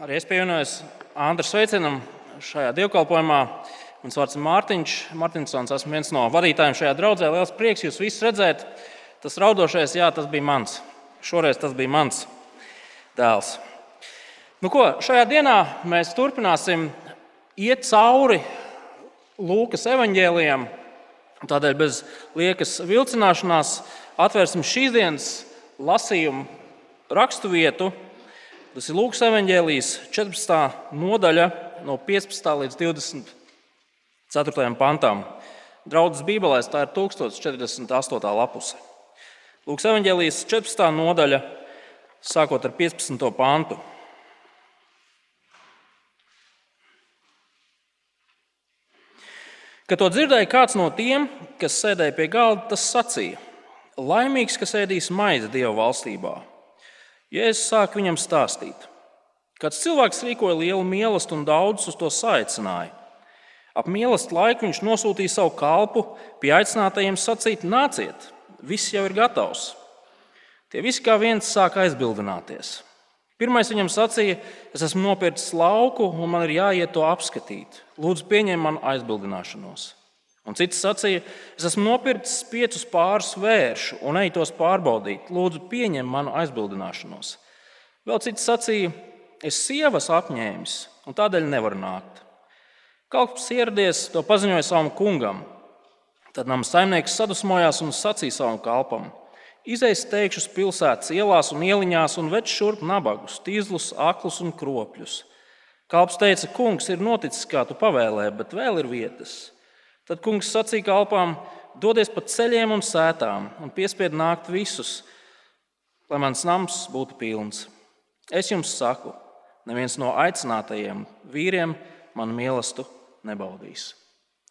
Arī es pievienojos Andra sveicienam šajā dievkalpojumā. Mans vārds ir Mārtiņš. Martinsons, esmu viens no vadītājiem šajā draudzē. Liels prieks jūs visus redzēt. Tas raudošais, jā, tas bija mans. Šoreiz tas bija mans dēls. Nu, ko, šajā dienā mēs turpināsim iet cauri Lūkas evanģēlijam. Tādēļ bez liekas vilcināšanās atvērsim šīs dienas lasījumu raksturvietu. Tas ir Lūkas evanģēlijas 14. nodaļa, no 15. līdz 24. pantam. Draudzes Bībelē tā ir 1048. lapuse. Lūkas evanģēlijas 14. nodaļa, sākot ar 15. pantu. Kad to dzirdēja kāds no tiem, kas sēdēja pie galda, tas sacīja: Laimīgs, kas ēdīs maizi Dieva valstībā. Jēzus sāk viņam stāstīt. Kāds cilvēks rīkoja lielu mīlestību un daudzus uz to saicināja. Ap mīlestības laiku viņš nosūtīja savu kalpu pie aicinātajiem sacīt: Nāciet, viss jau ir gatavs. Tie visi kā viens sāk aizbildināties. Pirmais viņam sacīja: Es esmu nopircis lauku, un man ir jāiet to apskatīt. Lūdzu, pieņem manu aizbildināšanos. Un cits sacīja: Es esmu nopircis piecus pārus vēršu un eju tos pārbaudīt. Lūdzu, pieņem manu aizbildināšanos. Vēl cits sacīja: Es sievas apņēmis, un tādēļ nevaru nākt. Kalps ieradies, to paziņoja savam kungam. Tad nama saimnieks sadusmojās un sacīja savam kalpam: Izejas teikšus pilsētas ielās un ieliņās un več šurp nabagus, tīzlus, aklus un kropļus. Kalps teica, kungs, ir noticis, kā tu pavēlēji, bet vēl ir vietas. Tad kungs sacīja kalpām: Dodies pa ceļiem un sētām un piespied nākt visus, lai mans nams būtu pilns. Es jums saku, neviens no aicinātajiem vīriem manu mīlestību nebaudīs.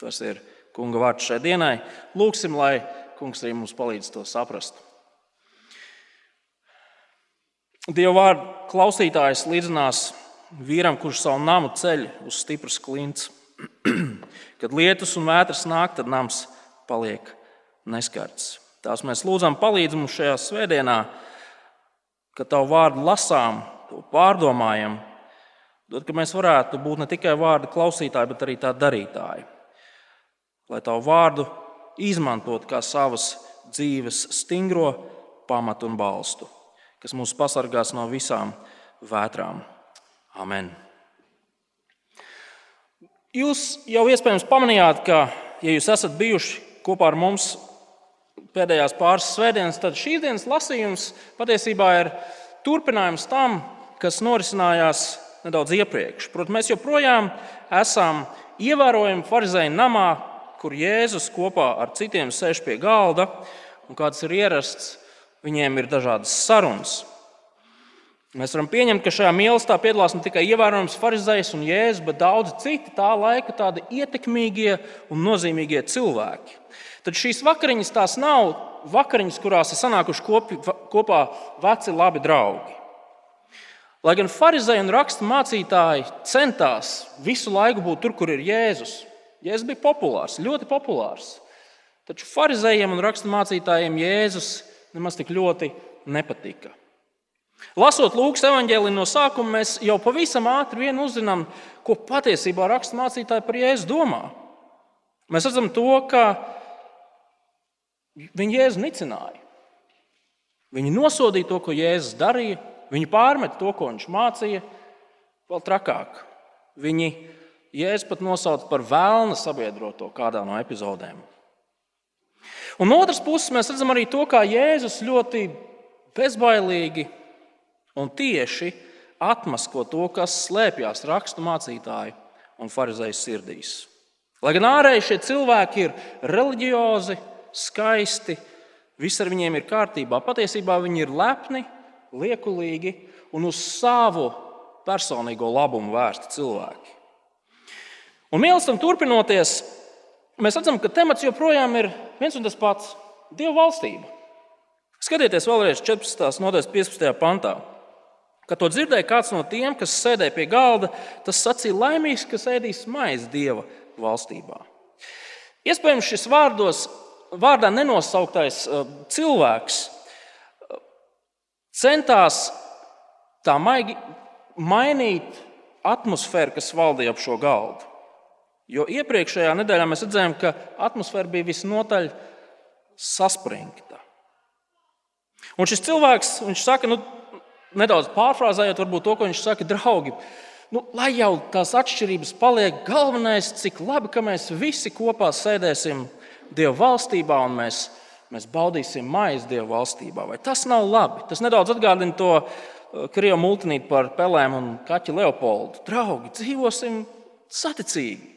Tas ir kunga vārds šai dienai. Lūksim, lai kungs arī mums palīdz to saprast. Dieva vārdu klausītājs līdzinās vīram, kurš savu namu ceļ uz stipras klints. Kad lietus un vētras nāk, tad nams paliek neskarts. Tās mēs lūdzam, palīdz mums šajā svētdienā, kad tavu vārdu lasām, to pārdomājam, dod, ka mēs varētu būt ne tikai vārdu klausītāji, bet arī tā darītāji. Lai tavu vārdu izmantot kā savas dzīves stingro pamatu un balstu, kas mūs pasargās no visām vētrām. Amen. Jūs jau iespējams pamanījāt, ka, ja jūs esat bijuši kopā ar mums pēdējās pāris svētdienas, tad šīs dienas lasījums patiesībā ir turpinājums tam, kas norisinājās nedaudz iepriekš. Protams, mēs joprojām esam ievērojami farizēju namā, kur Jēzus kopā ar citiem sēž pie galda, un kāds ir ierasts, viņiem ir dažādas sarunas. Mēs varam pieņemt, ka šajā mīlestībā piedalās ne tikai ievērojams farizējs un jēzus, bet daudzi citi tā laika tādi ietekmīgie un nozīmīgie cilvēki. Tad šīs vakariņas tās nav vakariņas, kurās ir sanākuši kopi, kopā veci labi draugi. Lai gan farizēji un rakstu mācītāji centās visu laiku būt tur, kur ir Jēzus. Jēzus bija populārs, ļoti populārs. Taču farizējiem un rakstu mācītājiem Jēzus nemaz tik ļoti nepatika. Lasot Lūkas evanģēliju no sākuma, mēs jau pavisam ātri vien uzzinām, ko patiesībā rakstu mācītāji par Jēzu domā. Mēs redzam to, ka viņi Jēzu nicināja. Viņi nosodīja to, ko Jēzus darīja, Viņi pārmet to, ko viņš mācīja, vēl trakāk. Viņi Jēzus pat nosauca par vēlna sabiedroto kādā no epizodēm. Un no otras puses mēs redzam arī to, kā Jēzus ļoti bezbailīgi un tieši atmasko to, kas slēpjas rakstu mācītāju un farizēju sirdīs. Lai gan ārēji šie cilvēki ir reliģiozi, skaisti, viss ar viņiem ir kārtībā, patiesībā viņi ir lepni liekulīgi un uz savu personīgo labumu vērsti cilvēki. Un mīlestam turpinoties, mēs redzam, ka temats joprojām ir viens un tas pats - Dieva valstība. Skatieties vēlreiz 14. nodaļas 15. pantā. Kad to dzirdēja kāds no tiem, kas sēdēja pie galda, tas sacīja laimīgs, kas ēdīs maizi Dieva valstībā. Iespējams, šis vārdos, vārdā nenosauktais uh, cilvēks centās tā maigi, mainīt atmosfēru, kas valdīja ap šo galdu. Jo iepriekšējā nedēļā mēs redzējām, ka atmosfēra bija visnotaļ saspringta. Un šis cilvēks, viņš saka, nu, nedaudz pārfrāzējot, to, ko viņš saka, draugi. Nu, lai jau tās atšķirības paliek, galvenais, cik labi, ka mēs visi kopā sēdēsim Dieva valstībā un mēs, mēs baudīsim maizi Dieva valstībā. Vai tas nav labi? Tas nedaudz atgādina to uh, krievu multinīti par pelēm un kaķi Leopoldu. Draugi, dzīvosim saticīgi.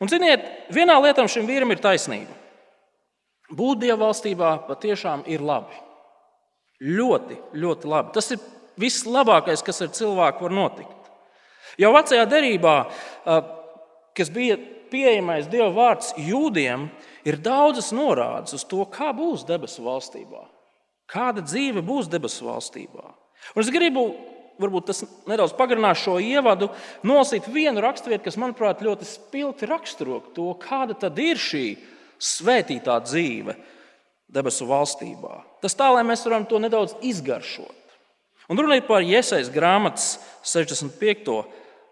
Un, ziniet, vienā lietā šim vīram ir taisnība. Būt Dieva valstībā patiešām ir labi. Ļoti, ļoti labi. Tas ir vislabākais, kas ar cilvēku var notikt. Jau vecajā derībā, kas bija pieejamais Dieva vārds jūdiem, ir daudzas norādes uz to, kā būs debesu valstībā. Kāda dzīve būs debesu valstībā. Un es gribu, varbūt tas nedaudz pagarinās šo ievadu, nolasīt vienu raksturvietu, kas, manuprāt, ļoti spilgti raksturo to, kāda tad ir šī svētītā dzīve debesu valstībā. Tas tā, lai mēs varam to nedaudz izgaršot. Un runa ir par iesaistas grāmatas 65.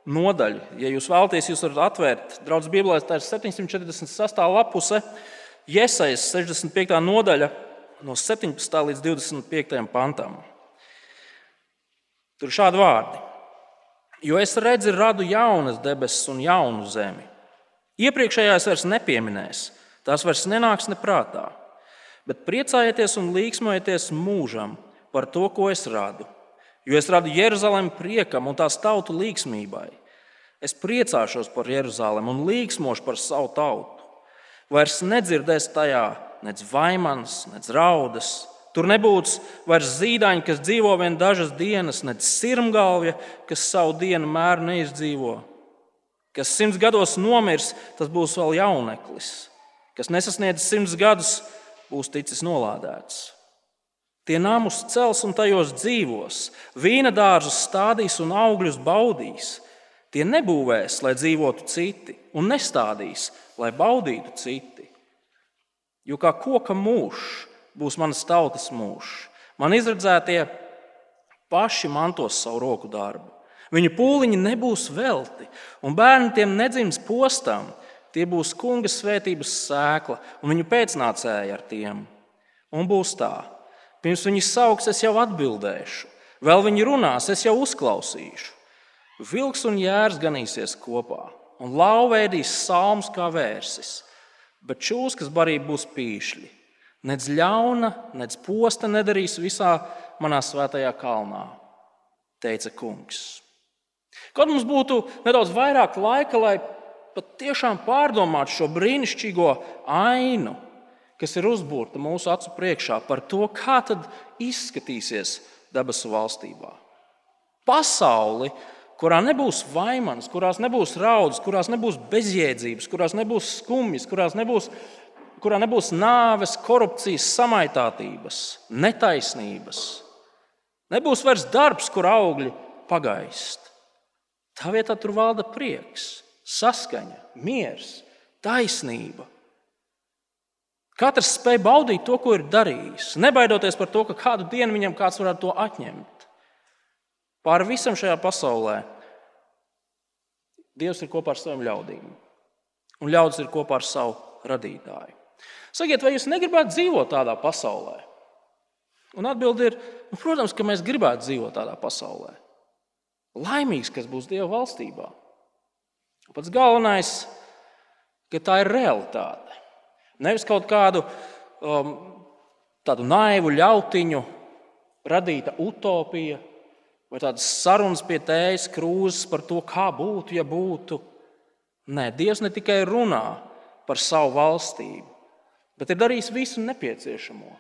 nodaļu. Ja jūs vēlaties, jūs varat atvērt draudzes Bībelē, tā ir 746. lapuse, iesaistas 65. nodaļa no 17. līdz 25. pantam. Tur ir šādi vārdi. Jo es redzu, radu jaunas debesis un jaunu zemi. Iepriekšējās vairs nepieminēs, tās vairs nenāks neprātā bet priecājieties un līksmojieties mūžam par to, ko es radu. Jo es radu Jeruzalemi priekam un tās tautu līksmībai. Es priecāšos par Jeruzalemi un līksmošu par savu tautu. Vairs nedzirdēs tajā nec vaimans, nec raudas. Tur nebūs vairs zīdaiņi, kas dzīvo vien dažas dienas, nec sirmgalvja, kas savu dienu mēru neizdzīvo. Kas simts gados nomirs, tas būs vēl jauneklis. Kas nesasniedz simts gadus, būs ticis nolādēts. Tie namus cels un tajos dzīvos, vīna dārzus stādīs un augļus baudīs. Tie nebūvēs, lai dzīvotu citi, un nestādīs, lai baudītu citi. Jo kā koka mūžs būs manas tautas mūžs, man izredzētie paši mantos savu roku darbu. Viņu pūliņi nebūs velti, un bērni tiem nedzims postam, Tie būs kunga svētības sēkla un viņu pēcnācēji ar tiem. Un būs tā, pirms viņi sauks, es jau atbildēšu, vēl viņi runās, es jau uzklausīšu. Vilks un jērs ganīsies kopā, un lauvēdīs salms kā vērsis, bet čūskas barība būs pīšļi. Nec ļauna, nec posta nedarīs visā manā svētajā kalnā, teica kungs. Kad mums būtu nedaudz vairāk laika, lai pat tiešām pārdomāt šo brīnišķīgo ainu, kas ir uzbūrta mūsu acu priekšā par to, kā tad izskatīsies debesu valstībā. Pasauli, kurā nebūs vaimanas, kurās nebūs raudas, kurās nebūs bezjēdzības, kurās nebūs skumjas, kurās nebūs, kurā nebūs nāves, korupcijas, samaitātības, netaisnības. Nebūs vairs darbs, kur augļi pagaist. Tā vietā tur valda prieks saskaņa, miers, taisnība. Katrs spēj baudīt to, ko ir darījis, nebaidoties par to, ka kādu dienu viņam kāds varētu to atņemt. Pāri visam šajā pasaulē Dievs ir kopā ar saviem ļaudīm, un ļaudis ir kopā ar savu radītāju. Sakiet, vai jūs negribētu dzīvot tādā pasaulē? Un atbilde ir, nu, protams, ka mēs gribētu dzīvot tādā pasaulē. Laimīgs, kas būs Dieva valstībā. Pats galvenais, ka tā ir realitāte. Nevis kaut kādu um, tādu naivu ļautiņu radīta utopija vai tādas sarunas pie tējas krūzes par to, kā būtu, ja būtu. Nē, Dievs ne tikai runā par savu valstību, bet ir darījis visu nepieciešamo,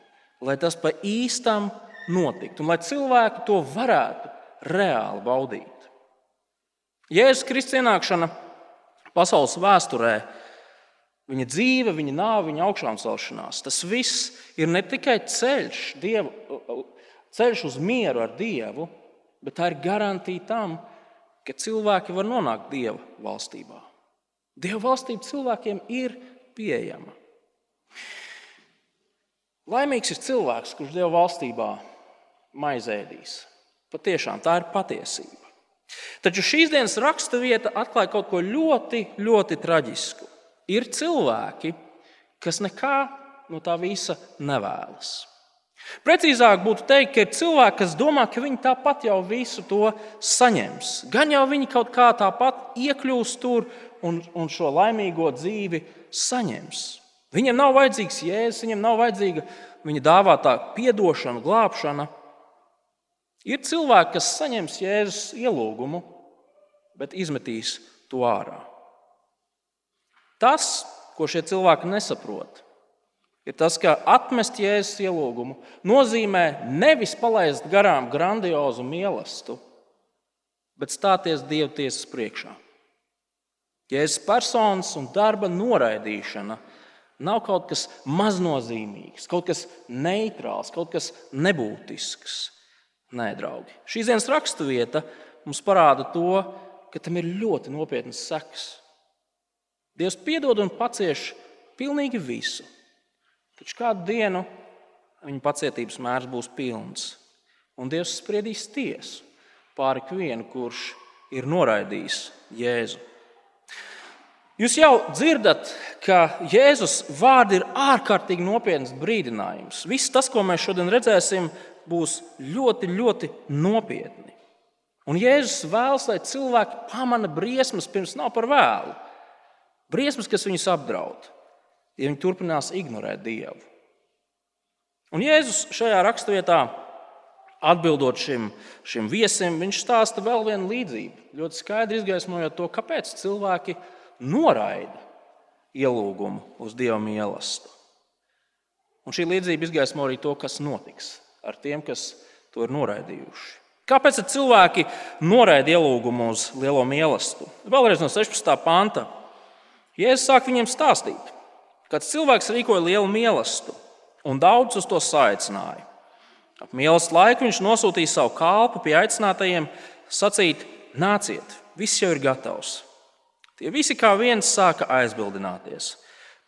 lai tas pa īstam notiktu un lai cilvēki to varētu reāli baudīt. Jēzus Kristus ienākšana pasaules vēsturē, viņa dzīve, viņa nāve, viņa augšām celšanās. Tas viss ir ne tikai ceļš, dievu, ceļš uz mieru ar Dievu, bet tā ir garantija tam, ka cilvēki var nonākt Dieva valstībā. Dieva valstība cilvēkiem ir pieejama. Laimīgs ir cilvēks, kurš Dieva valstībā maizēdīs. Patiešām tā ir patiesība. Taču šīs dienas raksturvieta atklāja kaut ko ļoti, ļoti traģisku. Ir cilvēki, kas nekā no tā visa nevēlas. Precīzāk būtu teikt, ka ir cilvēki, kas domā, ka viņi tāpat jau visu to saņems. Gan jau viņi kaut kā tāpat iekļūs tur un, un šo laimīgo dzīvi saņems. Viņam nav vajadzīgs jēzus, viņam nav vajadzīga viņa dāvātā atdošana, glābšana. Ir cilvēki, kas saņems jēzus ielūgumu, bet izmetīs to ārā. Tas, ko šie cilvēki nesaprot, ir tas, ka atmest jēzus ielūgumu nozīmē nevis palaist garām grandiozu mīlestību, bet stāties Dieva tiesas priekšā. Jēzus personas un darba noraidīšana nav kaut kas maznozīmīgs, kaut kas neitrāls, kaut kas nebūtisks. Nē, draugi. Šīs dienas raksturvieta mums parāda to, ka tam ir ļoti nopietnas sekas. Dievs piedod un pacieš pilnīgi visu. Taču kādu dienu viņa pacietības mērs būs pilns, un Dievs spriedīs tiesu pāri ikvienu, kurš ir noraidījis Jēzu. Jūs jau dzirdat, ka Jēzus vārdi ir ārkārtīgi nopietns brīdinājums. Viss tas, ko mēs šodien redzēsim, būs ļoti, ļoti nopietni. Un Jēzus vēlas, lai cilvēki pamana briesmas, pirms nav par vēlu. Briesmas, kas viņus apdraud ja viņi turpinās ignorēt Dievu. Un Jēzus šajā raksturvietā, atbildot šim, šim viesim, viņš stāsta vēl vienu līdzību. Ļoti skaidri izgaismojot to, kāpēc cilvēki noraida ielūgumu uz Dieva mīlestību. Un šī līdzība izgaismo arī to, kas notiks ar tiem, kas to ir noraidījuši. Kāpēc cilvēki noraida ielūgumu uz lielo mīlestību? Vēlreiz no 16. panta. Jēzus sāk viņiem stāstīt. Kāds cilvēks rīkoja lielu mīlestību, un daudz uz to saicināja. Ap mīlestības laiku viņš nosūtīja savu kalpu pie aicinātajiem, sacīt: Nāciet, viss jau ir gatavs. Tie visi kā viens sāka aizbildināties.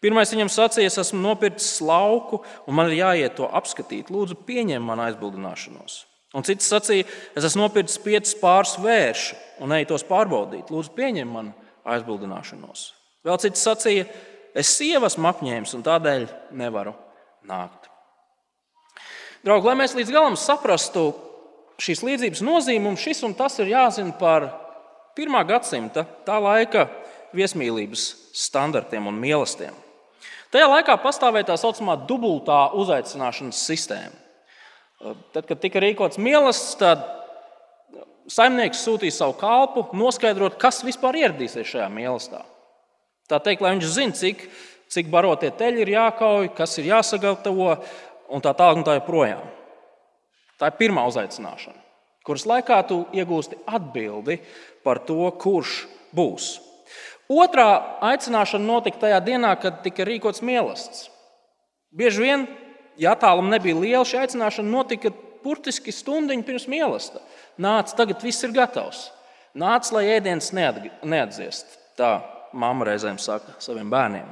Pirmais viņam sacīja, es esmu nopircis lauku, un man ir jāiet to apskatīt. Lūdzu, pieņem manu aizbildināšanos. Un cits sacīja, es esmu nopircis piecus pāris vēršu un eju tos pārbaudīt. Lūdzu, pieņem manu aizbildināšanos. Vēl cits sacīja, Es sievu esmu apņēmis un tādēļ nevaru nākt. Draugi, lai mēs līdz galam saprastu šīs līdzības nozīmi, mums šis un tas ir jāzina par pirmā gadsimta, tā laika viesmīlības standartiem un mīlestībiem. Tajā laikā pastāvēja tā saucamā dubultā uzaicināšanas sistēma. Tad, kad tika rīkots mīlestības, tad saimnieks sūtīja savu kalpu, noskaidrot, kas vispār ieradīsies šajā mīlestībā. Tā teikt, lai viņš zinātu, cik, cik barotie teļi ir jākauj, kas ir jāsagatavo un tā tālāk tā joprojām. Tā ir pirmā uzaicināšana, kuras laikā tu iegūsti atbildi par to, kurš būs. Otrā aicināšana notika tajā dienā, kad tika rīkots mīlestības. Bieži vien, ja attālums nebija liels, šī aicināšana notika burtiski stundiņu pirms mīlestības. Nāc, tagad viss ir gatavs. Nāc, lai ēdiens neatdziest. Tā mamma reizēm saka saviem bērniem.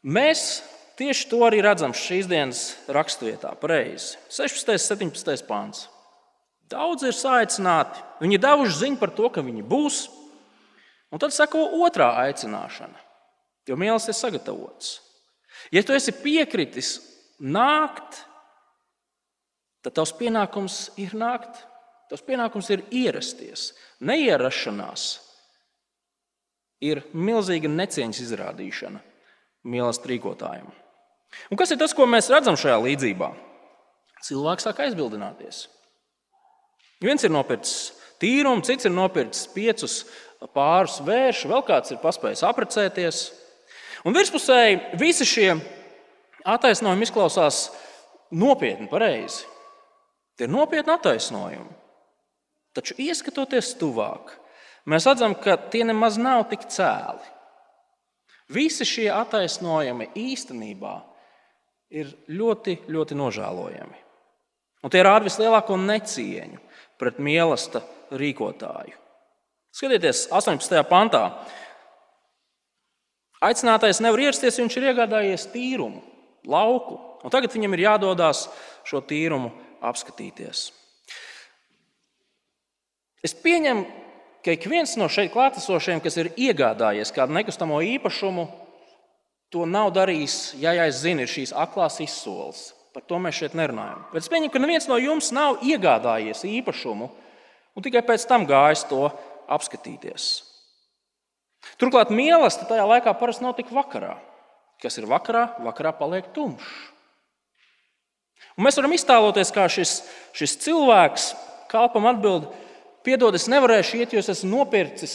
Mēs tieši to arī redzam šīs dienas raksturvietā, pareizi. 16. un 17. pāns. Daudz ir saicināti, viņi ir devuši ziņu par to, ka viņi būs. Un tad sako otrā aicināšana, jo mīlestības ir sagatavots. Ja tu esi piekritis nākt, tad tavs pienākums ir nākt. Tas pienākums ir ierasties. Neierašanās ir milzīga necieņas izrādīšana mīlestības rīkotājiem. Un kas ir tas, ko mēs redzam šajā līdzībā? Cilvēks sāk aizbildināties. Viens ir nopircis tīrumu, cits ir nopircis piecus pārus vēršu, vēl kāds ir paspējis apprecēties. Un virspusēji visi šie attaisnojumi izklausās nopietni, pareizi. Tie ir nopietni attaisnojumi. Taču, ieskatoties tuvāk, mēs redzam, ka tie nemaz nav tik cēli. Visi šie attaisnojumi īstenībā ir ļoti, ļoti nožēlojami. Un tie rāda vislielāko necieņu pret mīlestību rīkotāju. Skatieties, 18. pantā. Aicinātais nevar ierasties, viņš ir iegādājies tīrumu, lauku. Un tagad viņam ir jādodas šo tīrumu apskatīties. Es pieņemu, ka ik viens no šeit klātesošiem, kas ir iegādājies kādu nekustamo īpašumu, to nav darījis, ja aizzina, šīs aklās izsoles. Par to mēs šeit nerunājam. Bet es pieņemu, ka neviens no jums nav iegādājies īpašumu un tikai pēc tam gājis to apskatīties. Turklāt mīlestība tajā laikā parasti nav tik vakarā. Kas ir vakarā? Vakarā paliek tumšs. Un mēs varam iztēloties, kā šis, šis cilvēks kalpam atbild, piedod, es nevarēšu iet, jo es esmu nopircis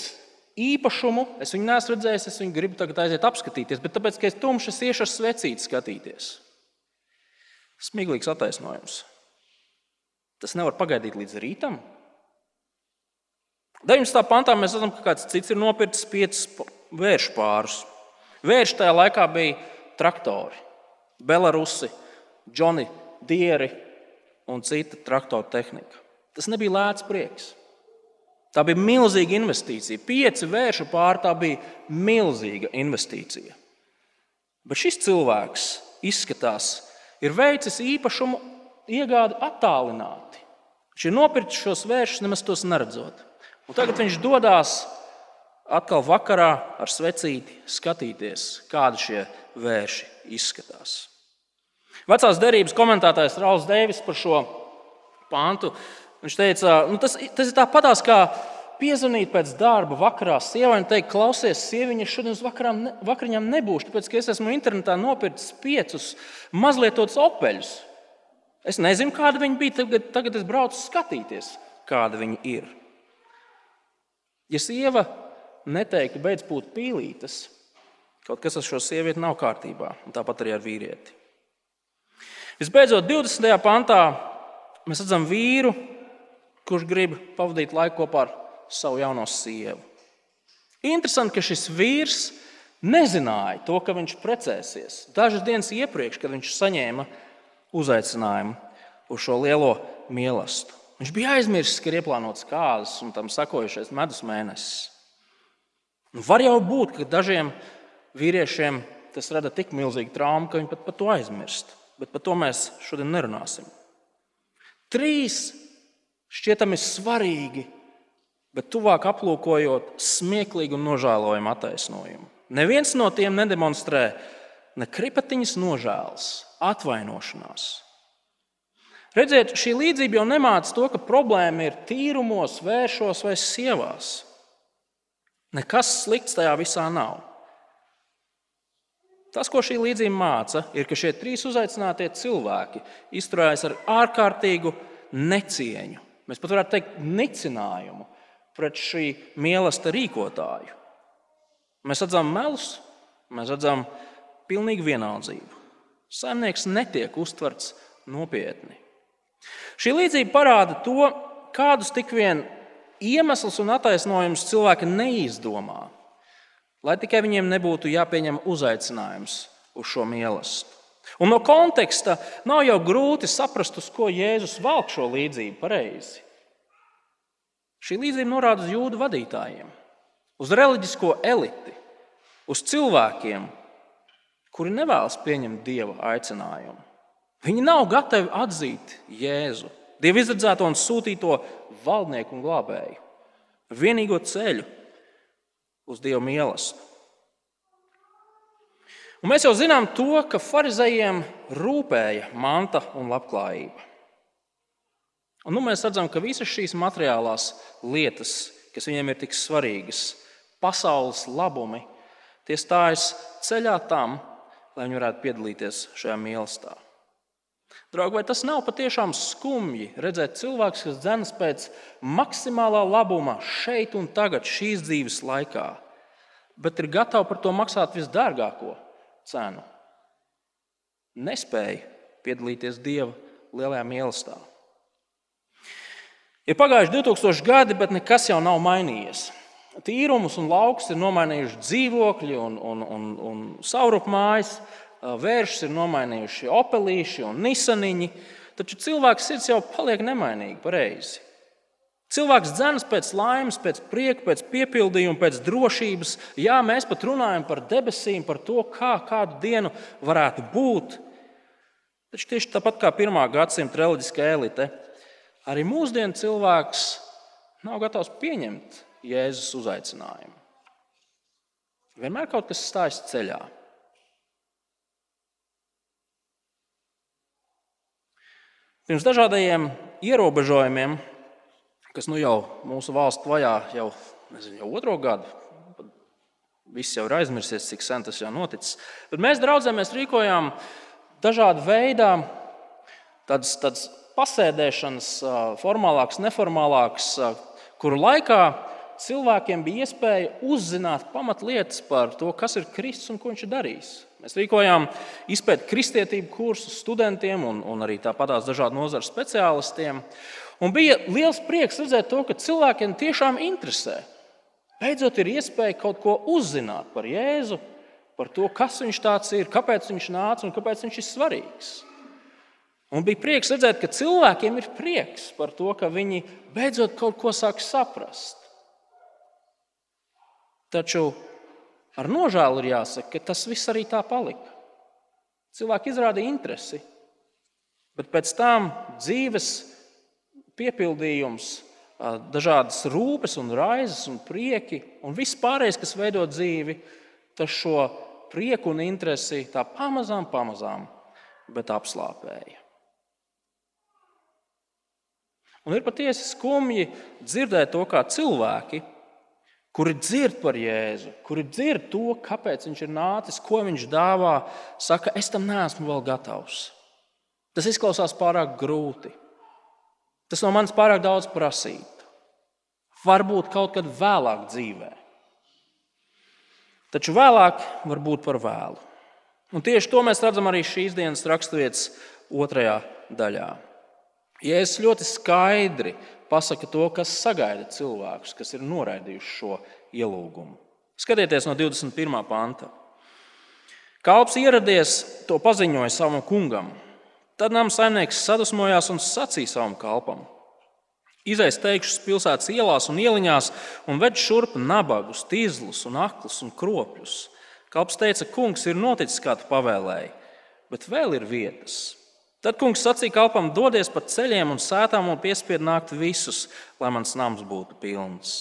īpašumu, es viņu neesmu redzējis, es viņu gribu tagad aiziet apskatīties, bet tāpēc, ka es tumšs, es iešu ar svecīti skatīties. Smieklīgs attaisnojums. Tas nevar pagaidīt līdz rītam. 19. pantā mēs redzam, ka kāds cits ir nopircis piecus vēršu pārus. Vērši tajā laikā bija traktori, Belarusi, Džoni, Dieri un cita traktoru tehnika. Tas nebija lēts prieks. Tā bija milzīga investīcija. Pieci vēršu pāri tā bija milzīga investīcija. Bet šis cilvēks izskatās, ir veicis īpašumu iegādi attālināti. Viņš ir nopircis šos vēršus, nemaz tos neredzot. Un tagad viņš dodas atkal vakarā ar svecīti skatīties, kādi šie vērši izskatās. Vecās derības komentētājs Rauls Deivis par šo pāntu. Viņš teica, nu tas, tas ir tāpatās kā piezvanīt pēc darba vakarā sievai un teikt, klausies, sieviņa, šodien uz vakarām, ne, vakariņām nebūšu, tāpēc ka es esmu internetā nopircis piecus mazlietotus opeļus. Es nezinu, kāda viņi bija, tagad, tagad es braucu skatīties, kāda viņi ir. Ja sieva neteiktu, beidz būt pīlītes, kaut kas ar šo sievieti nav kārtībā, un tāpat arī ar vīrieti. Visbeidzot, 20. pantā mēs redzam vīru, kurš grib pavadīt laiku kopā ar savu jauno sievu. Interesanti, ka šis vīrs nezināja to, ka viņš precēsies. Dažas dienas iepriekš, kad viņš saņēma uzaicinājumu uz šo lielo mīlestību. Viņš bija aizmirsis, ka ir ieplānots kāzas un tam sakojušais medus mēnesis. Nu, var jau būt, ka dažiem vīriešiem tas rada tik milzīgu traumu, ka viņi pat par to aizmirst. Bet par to mēs šodien nerunāsim. Trīs šķietami svarīgi, bet tuvāk aplūkojot smieklīgu un nožēlojumu attaisnojumu. Neviens no tiem nedemonstrē ne kripatiņas nožēlas, atvainošanās. Redziet, šī līdzība jau nemāca to, ka problēma ir tīrumos, vēršos vai sievās. Nekas slikts tajā visā nav. Tas, ko šī līdzība māca, ir, ka šie trīs uzaicinātie cilvēki izturējās ar ārkārtīgu necieņu. Mēs pat varētu teikt, nicinājumu pret šī mīlestība rīkotāju. Mēs redzam melus, mēs redzam pilnīgu vienaldzību. Saimnieks netiek uztverts nopietni. Šī līdzība parāda to, kādus tik vien iemeslus un attaisnojumus cilvēki neizdomā, lai tikai viņiem nebūtu jāpieņem uzaicinājums uz šo mīlestību. Un no konteksta nav jau grūti saprast, uz ko Jēzus valk šo līdzību pareizi. Šī līdzība norāda uz jūdu vadītājiem, uz reliģisko eliti, uz cilvēkiem, kuri nevēlas pieņemt dieva aicinājumu. Viņi nav gatavi atzīt Jēzu, Dieva izredzēto un sūtīto valdnieku un glābēju, vienīgo ceļu uz Dieva mīlestību. Mēs jau zinām to, ka farizējiem rūpēja manta un labklājība. Un nu mēs redzam, ka visas šīs materiālās lietas, kas viņiem ir tik svarīgas, pasaules labumi, tie stājas ceļā tam, lai viņi varētu piedalīties šajā mīlestībā. Draugi, vai tas nav patiešām skumji redzēt cilvēku, kas dzenas pēc maksimālā labuma šeit un tagad, šīs dzīves laikā, bet ir gatavi par to maksāt visdārgāko cenu? Nespēja piedalīties Dieva lielajā mīlestībā. Ir pagājuši 2000 gadi, bet nekas jau nav mainījies. Tīrumus un laukus ir nomainījuši dzīvokļi un, un, un, un saurupmājas. mājas vēršus ir nomainījuši opelīši un nisaniņi, taču cilvēks sirds jau paliek nemainīgi, pareizi. Cilvēks dzenas pēc laimes, pēc prieka, pēc piepildījuma, pēc drošības. Jā, mēs pat runājam par debesīm, par to, kā kādu dienu varētu būt. Taču tieši tāpat kā pirmā gadsimta reliģiskā elite, arī mūsdienu cilvēks nav gatavs pieņemt Jēzus uzaicinājumu. Vienmēr kaut kas stājas ceļā. Pirms dažādiem ierobežojumiem, kas nu jau mūsu valsts vajā jau, nezinu, jau otro gadu, viss jau ir aizmirsies, cik sen tas jau noticis. Bet mēs draudzē mēs rīkojām dažādu veidu tādas, tādas pasēdēšanas, formālākas, neformālākas, kuru laikā cilvēkiem bija iespēja uzzināt pamatlietas par to, kas ir Kristus un ko viņš ir darījis. Mēs rīkojām izpētes kristietību kursus studentiem un, un arī tāpatās dažādu nozaru speciālistiem. Un bija liels prieks redzēt to, ka cilvēkiem tiešām interesē. Beidzot, ir iespēja kaut ko uzzināt par Jēzu, par to, kas viņš ir, kāpēc viņš nāca un kāpēc viņš ir svarīgs. Un bija prieks redzēt, ka cilvēkiem ir prieks par to, ka viņi beidzot kaut ko sāk saprast. Taču ar nožēlu ir jāsaka, ka tas viss arī tā palika. Cilvēki izrādīja interesi, bet pēc tam dzīves piepildījums, dažādas rūpes, un raizes un prieki un viss pārējais, kas veido dzīvi, tas šo prieku un interesi tā pamazām, pamazām, bet apslāpēja. Un ir patiesi skumji dzirdēt to, kā cilvēki kuri dzird par Jēzu, kuri dzird to, kāpēc viņš ir nācis, ko viņš dāvā, saka, es tam neesmu vēl gatavs. Tas izklausās pārāk grūti. Tas no manis pārāk daudz prasīt. Varbūt kaut kad vēlāk dzīvē. Taču vēlāk var būt par vēlu. Un tieši to mēs redzam arī šīs dienas raksturvietas otrajā daļā. Jēzus ļoti skaidri pasaka to, kas sagaida cilvēkus, kas ir noraidījuši šo ielūgumu. Skatieties no 21. panta. Kalps ieradies, to paziņoja savam kungam. Tad nama saimnieks sadusmojās un sacīja savam kalpam: Izejas teikšus pilsētas ielās un ieliņās un ved šurp nabagus, tīzlus, un aklus un kropļus. Kalps teica, kungs ir noticis, kā tu pavēlēji, bet vēl ir vietas. Tad kungs sacīja kalpam, dodies pa ceļiem un sētām un piespied nākt visus, lai mans nams būtu pilns.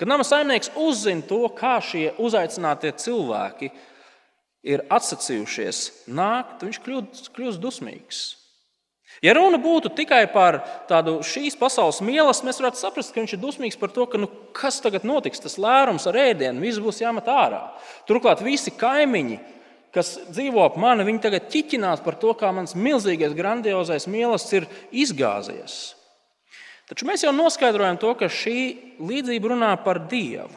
Kad nama saimnieks uzzina to, kā šie uzaicinātie cilvēki ir atsacījušies nākt, viņš kļūst, kļūst dusmīgs. Ja runa būtu tikai par tādu šīs pasaules mīlestību, mēs varētu saprast, ka viņš ir dusmīgs par to, ka, nu, kas tagad notiks, tas lērums ar ēdienu, viss būs jāmet ārā. Turklāt visi kaimiņi kas dzīvo ap mani, viņi tagad ķiķinās par to, kā mans milzīgais, grandiozais mīlestības ir izgāzies. Taču mēs jau noskaidrojam to, ka šī līdzība runā par Dievu,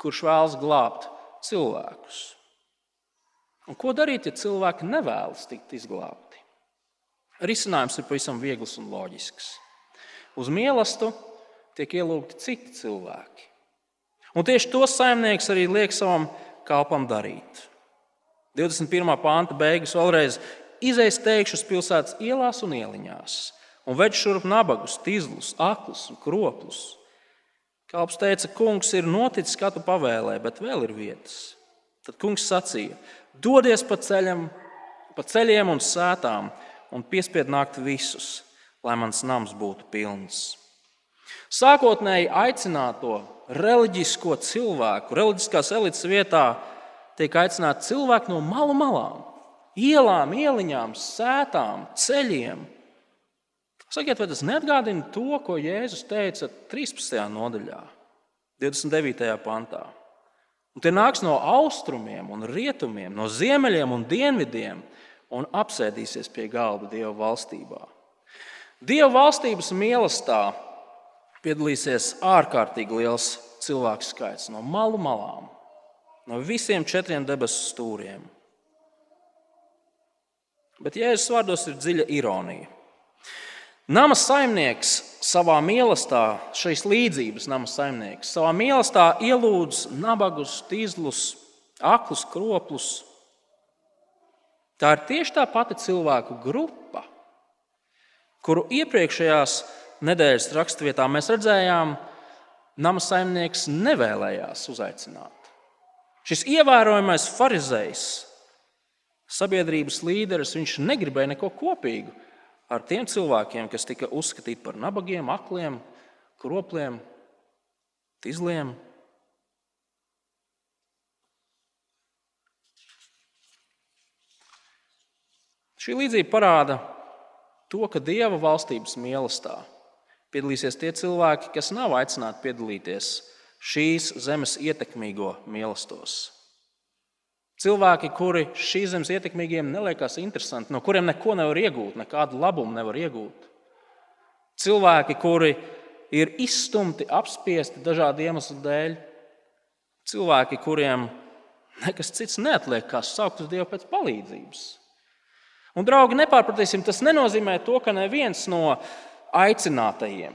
kurš vēlas glābt cilvēkus. Un ko darīt, ja cilvēki nevēlas tikt izglābti? Risinājums ir pavisam viegls un loģisks. Uz mīlestību tiek ielūgti citi cilvēki. Un tieši to saimnieks arī liek savam kalpam darīt. 21. pānta beigas vēlreiz izejas teikšus pilsētas ielās un ieliņās, un več šurp nabagus, tīzlus, aklus un kroplus. Kalps teica, kungs ir noticis, kā tu pavēlēji, bet vēl ir vietas. Tad kungs sacīja: dodies pa, ceļam, pa ceļiem un sētām un piespied nākt visus, lai mans nams būtu pilns. Sākotnēji aicināto reliģisko cilvēku, reliģiskās elites vietā tiek aicināti cilvēki no malu malām, ielām, ieliņām, sētām, ceļiem. Sakiet, vai tas neatgādina to, ko Jēzus teica 13. nodaļā, 29. pantā? Un tie nāks no austrumiem un rietumiem, no ziemeļiem un dienvidiem un apsēdīsies pie galda Dieva valstībā. Dieva valstības mīlestībā piedalīsies ārkārtīgi liels cilvēku skaits no malu malām no visiem četriem debesu stūriem. Bet Jēzus vārdos ir dziļa ironija. Nama saimnieks savā mīlestībā, šīs līdzības nama saimnieks, savā mīlestībā ielūdz nabagus, tīzlus, aklus, kroplus. Tā ir tieši tā pati cilvēku grupa, kuru iepriekšējās nedēļas raksturvietā mēs redzējām, nama saimnieks nevēlējās uzaicināt. Šis ievērojamais farizējs sabiedrības līderis, viņš negribēja neko kopīgu ar tiem cilvēkiem, kas tika uzskatīti par nabagiem, akliem, kropliem, tizliem. Šī līdzība parāda to, ka Dieva valstības mīlestībā piedalīsies tie cilvēki, kas nav aicināti piedalīties šīs zemes ietekmīgo mīlestos. Cilvēki, kuri šīs zemes ietekmīgiem neliekas interesanti, no kuriem neko nevar iegūt, nekādu labumu nevar iegūt. Cilvēki, kuri ir izstumti, apspiesti dažādu iemeslu dēļ. Cilvēki, kuriem nekas cits neatliek, kā saukt uz Dievu pēc palīdzības. Un, draugi, nepārpratīsim, tas nenozīmē to, ka neviens no aicinātajiem,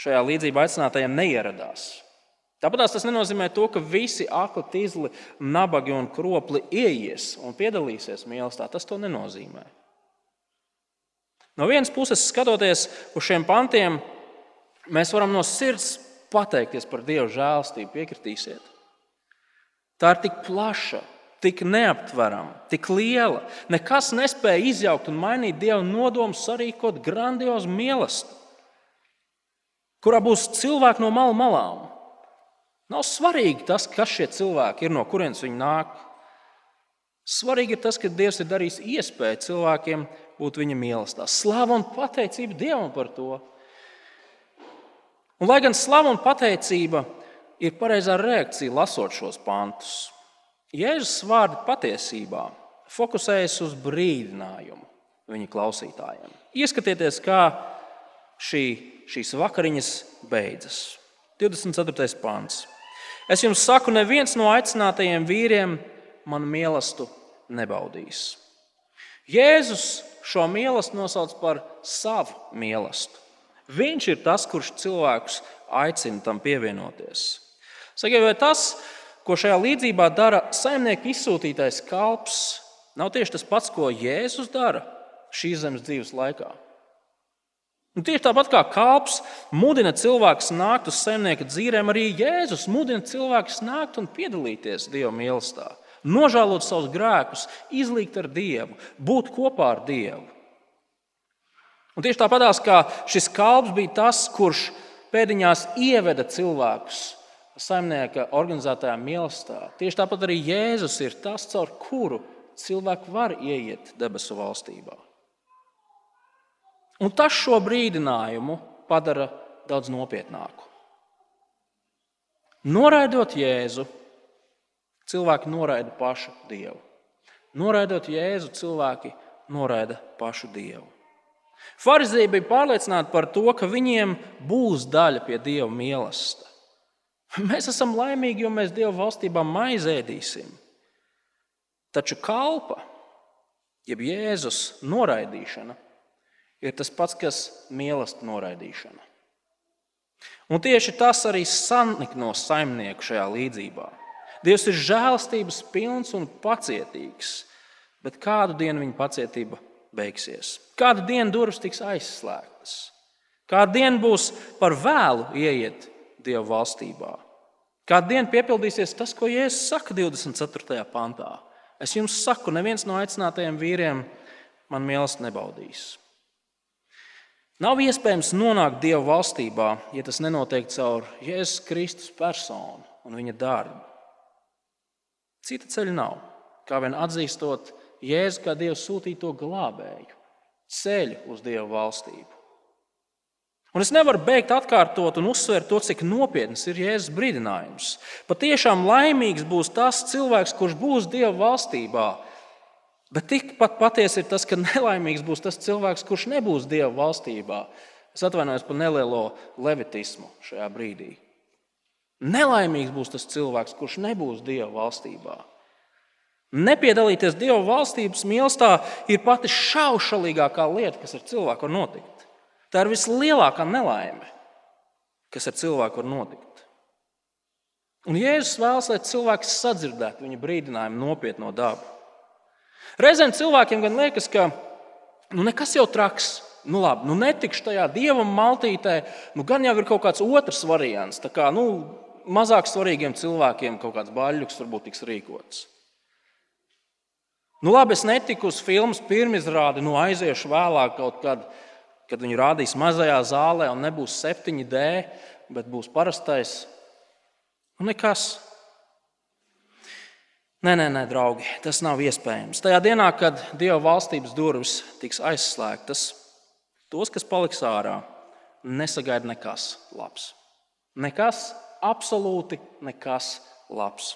šajā līdzībā aicinātajiem, neieradās. Tāpat tas nenozīmē to, ka visi akli, tīzli, nabagi un kropli ieies un piedalīsies mīlestībā. Tas to nenozīmē. No vienas puses, skatoties uz šiem pantiem, mēs varam no sirds pateikties par Dieva žēlstību, piekritīsiet. Tā ir tik plaša, tik neaptverama, tik liela. Nekas nespēja izjaukt un mainīt Dieva nodomu sarīkot grandiozu mīlestību, kurā būs cilvēki no malu malām Nav svarīgi tas, kas šie cilvēki ir, no kurienes viņi nāk. Svarīgi ir tas, ka Dievs ir darījis iespēju cilvēkiem būt viņa mīlestībā. Slava un pateicība Dievam par to. Un, lai gan slava un pateicība ir pareizā reakcija, lasot šos pantus, Jēzus vārdi patiesībā fokusējas uz brīdinājumu viņa klausītājiem. Ieskatieties, kā šī, šīs vakariņas beidzas. 24. pāns. Es jums saku, neviens no aicinātajiem vīriem man mīlestību nebaudīs. Jēzus šo mīlestību nosauc par savu mīlestību. Viņš ir tas, kurš cilvēkus aicina tam pievienoties. Sakiet, vai tas, ko šajā līdzībā dara saimnieka izsūtītais kalps, nav tieši tas pats, ko Jēzus dara šīs zemes dzīves laikā? Un tieši tāpat kā kalps mudina cilvēkus nākt uz zemnieka dzīvēm, arī Jēzus mudina cilvēkus nākt un piedalīties Dieva mīlestībā, nožēlot savus grēkus, izlīgt ar Dievu, būt kopā ar Dievu. Un tieši tāpatās kā šis kalps bija tas, kurš pēdiņās ieveda cilvēkus saimnieka organizētajā mīlestībā, tieši tāpat arī Jēzus ir tas, caur kuru cilvēki var ieiet debesu valstībā. Un tas šo brīdinājumu padara daudz nopietnāku. Noraidot Jēzu, cilvēki noraida pašu Dievu. Noraidot Jēzu, cilvēki noraida pašu Dievu. Pharizēji bija pārliecināti par to, ka viņiem būs daļa pie Dieva mīlestības. Mēs esam laimīgi, jo mēs Dieva valstībā maizēdīsim. Taču kalpa, jeb Jēzus noraidīšana, ir tas pats, kas mīlestības noraidīšana. Un tieši tas arī sanikno saimnieku šajā līdzībā. Dievs ir žēlstības pilns un pacietīgs, bet kādu dienu viņa pacietība beigsies? Kādu dienu durvis tiks aizslēgtas? Kādu dienu būs par vēlu ieiet Dieva valstībā? Kādu dienu piepildīsies tas, ko Jēzus saka 24. pantā? Es jums saku, neviens no aicinātajiem vīriem man mīlestību nebaudīs. Nav iespējams nonākt Dieva valstībā, ja tas nenotiek caur Jēzus Kristus personu un viņa darbu. Cita ceļa nav, kā vien atzīstot Jēzu kā Dieva sūtīto glābēju, ceļu uz Dieva valstību. Un es nevaru beigt atkārtot un uzsvērt to, cik nopietns ir Jēzus brīdinājums. Patiešām laimīgs būs tas cilvēks, kurš būs Dieva valstībā, Bet tikpat patiesi ir tas, ka nelaimīgs būs tas cilvēks, kurš nebūs Dieva valstībā. Es atvainojos par nelielo levitismu šajā brīdī. Nelaimīgs būs tas cilvēks, kurš nebūs Dieva valstībā. Nepiedalīties Dieva valstības mīlestībā ir pati šaušalīgākā lieta, kas ar cilvēku var notikt. Tā ir vislielākā nelaime, kas ar cilvēku var notikt. Un Jēzus vēlas, lai cilvēks sadzirdētu viņa brīdinājumu nopietno dabu. Reizēm cilvēkiem gan liekas, ka nu, nekas jau traks. Nu, labi, nu netikšu tajā dievam maltītē, nu gan jau ir kaut kāds otrs variants. Kā, nu, mazāk svarīgiem cilvēkiem kaut kāds baļķis varbūt tiks rīkots. Nu, labi, es netiku uz filmas pirmizrādi, nu aiziešu vēlāk, kaut kad, kad viņu rādīs mazajā zālē, un nebūs 7D, bet būs parastais. Nu, nekas. Nē, nē, nē, draugi, tas nav iespējams. Tajā dienā, kad Dieva valstības durvis tiks aizslēgtas, tos, kas paliks ārā, nesagaida nekas labs. Nekas, absolūti nekas labs.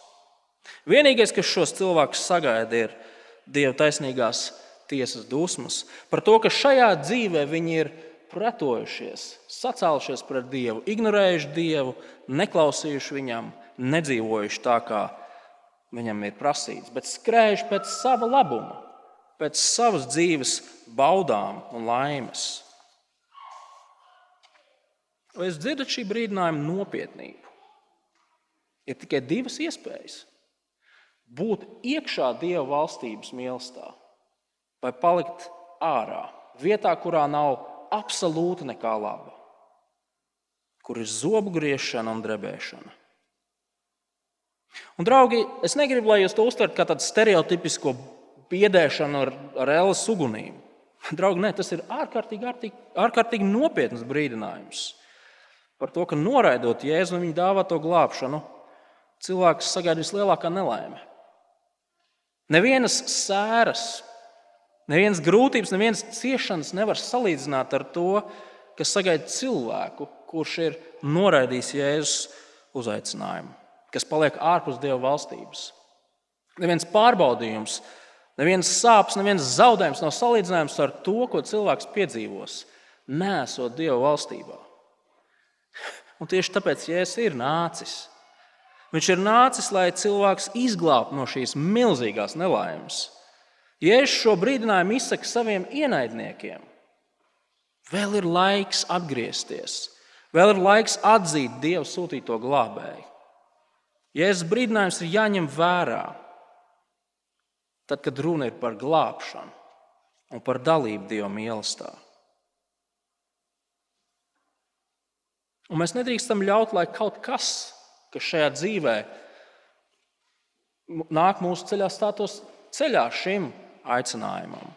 Vienīgais, kas šos cilvēkus sagaida, ir Dieva taisnīgās tiesas dusmas par to, ka šajā dzīvē viņi ir pretojušies, sacēlušies pret Dievu, ignorējuši Dievu, neklausījuši viņam, nedzīvojuši tā, kā viņam ir prasīts, bet skrējuši pēc sava labuma, pēc savas dzīves baudām un laimes. Vai jūs dzirdat šī brīdinājuma nopietnību? Ir tikai divas iespējas. Būt iekšā Dieva valstības mīlestībā, vai palikt ārā, vietā, kurā nav absolūti nekā laba, kur ir zobu griešana un drebēšana. Un, draugi, es negribu, lai jūs to uztverat kā tādu stereotipisko biedēšanu ar, ar ēlas ugunīm. Draugi, nē, tas ir ārkārtīgi, ārkārtīgi, ārkārtīgi nopietns brīdinājums par to, ka noraidot Jēzu un viņa dāvāto glābšanu, cilvēks sagaida vislielākā nelaime. Nevienas sēras, nevienas grūtības, nevienas ciešanas nevar salīdzināt ar to, kas sagaida cilvēku, kurš ir noraidījis Jēzus uzaicinājumu kas paliek ārpus Dieva valstības. Neviens pārbaudījums, neviens sāpes, neviens zaudējums nav salīdzināms ar to, ko cilvēks piedzīvos, nesot Dieva valstībā. Un tieši tāpēc Jēzus ir nācis. Viņš ir nācis, lai cilvēks izglābtu no šīs milzīgās nelaimes. Jēzus šo brīdinājumu izsaka saviem ienaidniekiem. Vēl ir laiks atgriezties, vēl ir laiks atzīt Dieva sūtīto glābēju. Jēzus brīdinājums ir jāņem vērā, tad, kad runa ir par glābšanu un par dalību Dieva mīlestībā. Un mēs nedrīkstam ļaut, lai kaut kas, kas šajā dzīvē nāk mūsu ceļā, stātos ceļā šim aicinājumam.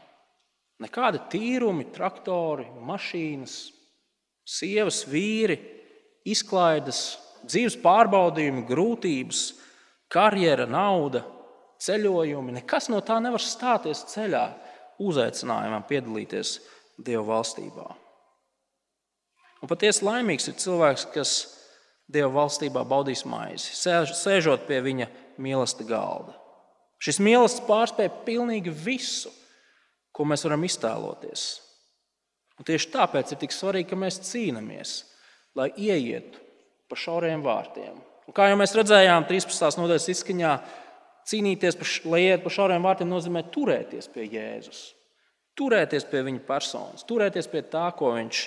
Nekādi tīrumi, traktori, mašīnas, sievas, vīri, izklaides, dzīves pārbaudījumi, grūtības, karjera, nauda, ceļojumi. Nekas no tā nevar stāties ceļā uzaicinājumam piedalīties Dieva valstībā. Un patiesi laimīgs ir cilvēks, kas Dieva valstībā baudīs maizi, sēžot pie viņa mīlestības galda. Šis mīlestības pārspēja pilnīgi visu, ko mēs varam iztēloties. Un tieši tāpēc ir tik svarīgi, ka mēs cīnāmies, lai ieietu pa šauriem vārtiem. Un kā jau mēs redzējām, 13. nodaļas izskaņā, cīnīties, par, lai iet pa šauriem vārtiem, nozīmē turēties pie Jēzus. Turēties pie viņa personas, turēties pie tā, ko viņš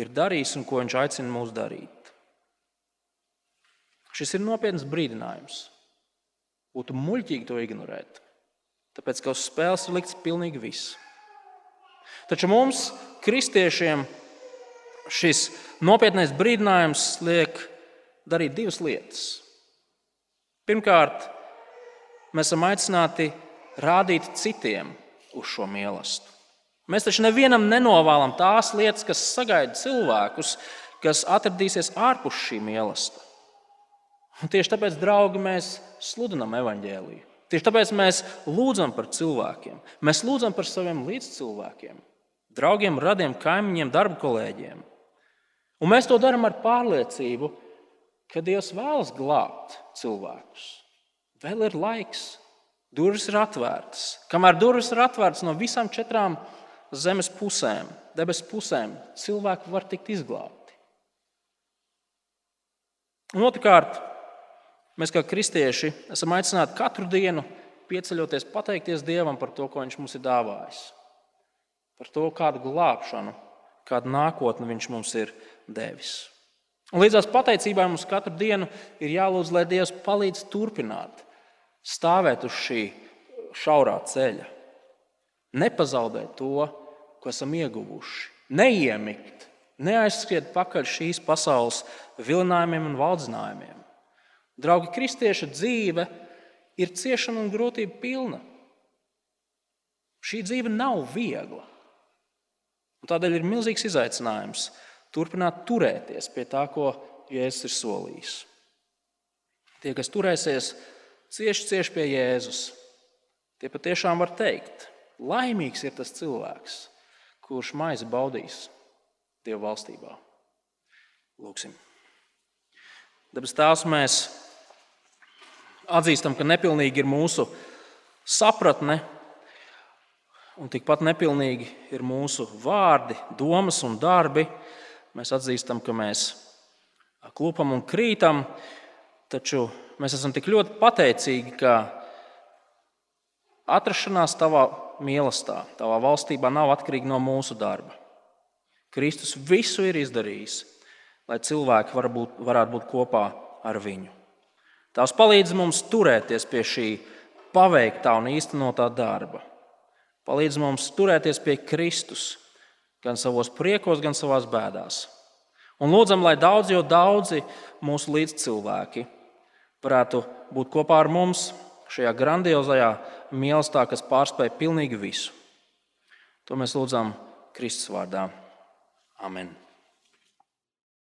ir darījis un ko viņš aicina mūs darīt. Šis ir nopietns brīdinājums. Būtu muļķīgi to ignorēt, tāpēc ka uz spēles ir likts pilnīgi viss. Taču mums, kristiešiem, šis nopietnais brīdinājums liek darīt divas lietas. Pirmkārt, mēs esam aicināti rādīt citiem uz šo mīlestību. Mēs taču nevienam nenovālam tās lietas, kas sagaida cilvēkus, kas atradīsies ārpus šī mīlestības. Tieši tāpēc, draugi, mēs sludinām evaņģēliju. Tieši tāpēc mēs lūdzam par cilvēkiem. Mēs lūdzam par saviem līdzcilvēkiem, draugiem, radiem, kaimiņiem, darba kolēģiem. Un mēs to darām ar pārliecību, ka Dievs vēlas glābt cilvēkus. Vēl ir laiks, durvis ir atvērtas. Kamēr durvis ir atvērtas no visām četrām zemes pusēm, debesu pusēm, cilvēki var tikt izglābti. Un otrkārt, mēs kā kristieši esam aicināti katru dienu pieceļoties, pateikties Dievam par to, ko Viņš mums ir dāvājis, par to, kādu glābšanu, kādu nākotni Viņš mums ir devis. Un līdzās pateicībai mums katru dienu ir jālūdz, lai Dievs palīdz turpināt stāvēt uz šī šaurā ceļa, nepazaudēt to, ko esam ieguvuši, neiemigt, neaizskriet pakaļ šīs pasaules vilinājumiem un valdzinājumiem. Draugi, kristieša dzīve ir ciešana un grūtība pilna. Šī dzīve nav viegla. Un tādēļ ir milzīgs izaicinājums turpināt turēties pie tā, ko Jēzus ir solījis. Tie, kas turēsies cieši, cieši pie Jēzus, tie patiešām var teikt, laimīgs ir tas cilvēks, kurš maizi baudīs Dieva valstībā. Lūksim. Dabas tās mēs atzīstam, ka nepilnīgi ir mūsu sapratne, un tikpat nepilnīgi ir mūsu vārdi, domas un darbi. Mēs atzīstam, ka mēs klupam un krītam, taču mēs esam tik ļoti pateicīgi, ka atrašanās tavā mīlestībā, tavā valstībā nav atkarīga no mūsu darba. Kristus visu ir izdarījis, lai cilvēki var būt, varētu būt kopā ar viņu. Tās palīdz mums turēties pie šī paveiktā un īstenotā darba. Palīdz mums turēties pie Kristus gan savos priekos, gan savās bēdās. Un lūdzam, lai daudz, jo daudzi mūsu līdzcilvēki varētu būt kopā ar mums šajā grandiozajā mīlestībā, kas pārspēj pilnīgi visu. To mēs lūdzam Kristus vārdā. Amen.